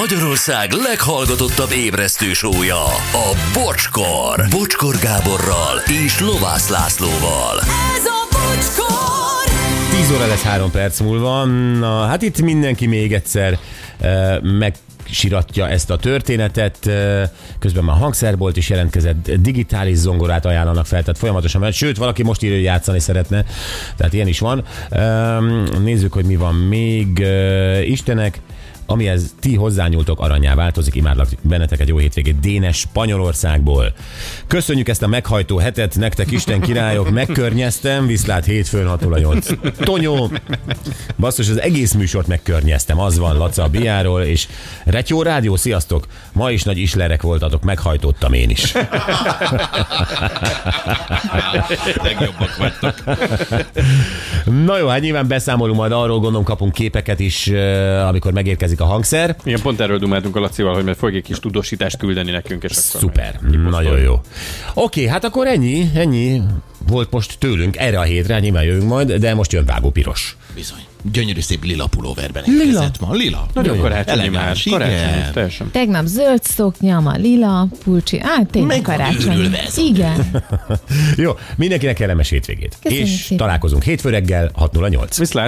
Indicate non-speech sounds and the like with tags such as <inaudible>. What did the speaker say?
Magyarország leghallgatottabb ébresztő sója, a Bocskor. Bocskor Gáborral és Lovász Lászlóval. Ez a bocskor! 10 óra lesz 3 perc múlva. Na, hát itt mindenki még egyszer uh, meg siratja ezt a történetet. eh, Közben már hangszerbolt is jelentkezett, digitális zongorát ajánlanak fel, tehát folyamatosan, mert sőt, valaki most írja, hogy játszani szeretne, tehát ilyen is van. Nézzük, hogy mi van még. Eh, Istenek, amihez ti hozzányúltok aranyá változik, imádlak benneteket, jó hétvégét Dénes Spanyolországból. Köszönjük ezt a meghajtó hetet, nektek Isten királyok, megkörnyeztem, viszlát hétfőn 6 óra 8. Tonyó, basszus, az egész műsort megkörnyeztem, az van Laca a Biáról, és Retyó Rádió, sziasztok! Ma is nagy islerek voltatok, meghajtottam én is. Legjobbak vagytok. Na jó, hát nyilván beszámolunk majd arról, gondolom kapunk képeket is, eh, amikor megérkezik a hangszer. Igen, pont erről dumáltunk a Lacival, hogy majd fog egy kis tudósítást küldeni nekünk, és akkor Szuper, nagyon jó. Oké, hát akkor ennyi, ennyi volt most tőlünk erre a hétre, nyilván jövünk majd, de most jön Vágó Piros. Bizony. Gyönyörű szép lila pulóverben érkezett ma. Lila. Nagyon karácsonyi már. Karácsonyi, teljesen. Tegnap zöld szoknya, ma lila, pulcsi. Á, tényleg karácsony. Igen. <laughs> Jó, mindenkinek kellemes hétvégét. Köszönjük És szépen. találkozunk hétfő reggel 608. Viszlát!